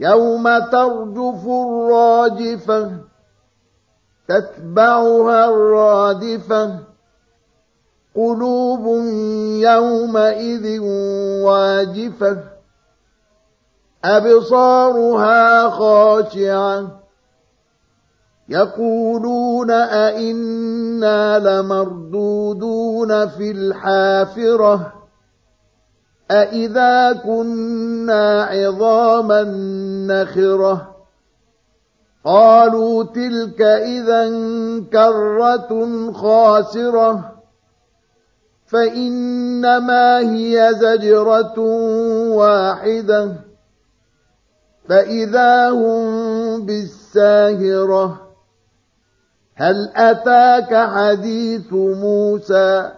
يوم ترجف الراجفة تتبعها الرادفة. قلوب يومئذ واجفة أبصارها خاشعة. يقولون أئنا لمردودون في الحافرة. أئذا كنا عظاما نخرة قالوا تلك إذا كرة خاسرة فإنما هي زجرة واحدة فإذا هم بالساهرة هل أتاك حديث موسى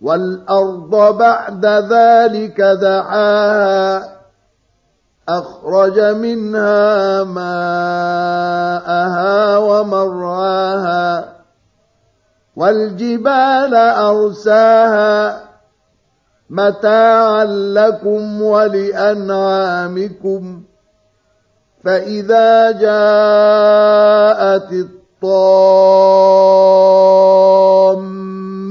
والأرض بعد ذلك دحاها أخرج منها ماءها ومرعاها والجبال أرساها متاعا لكم ولأنعامكم فإذا جاءت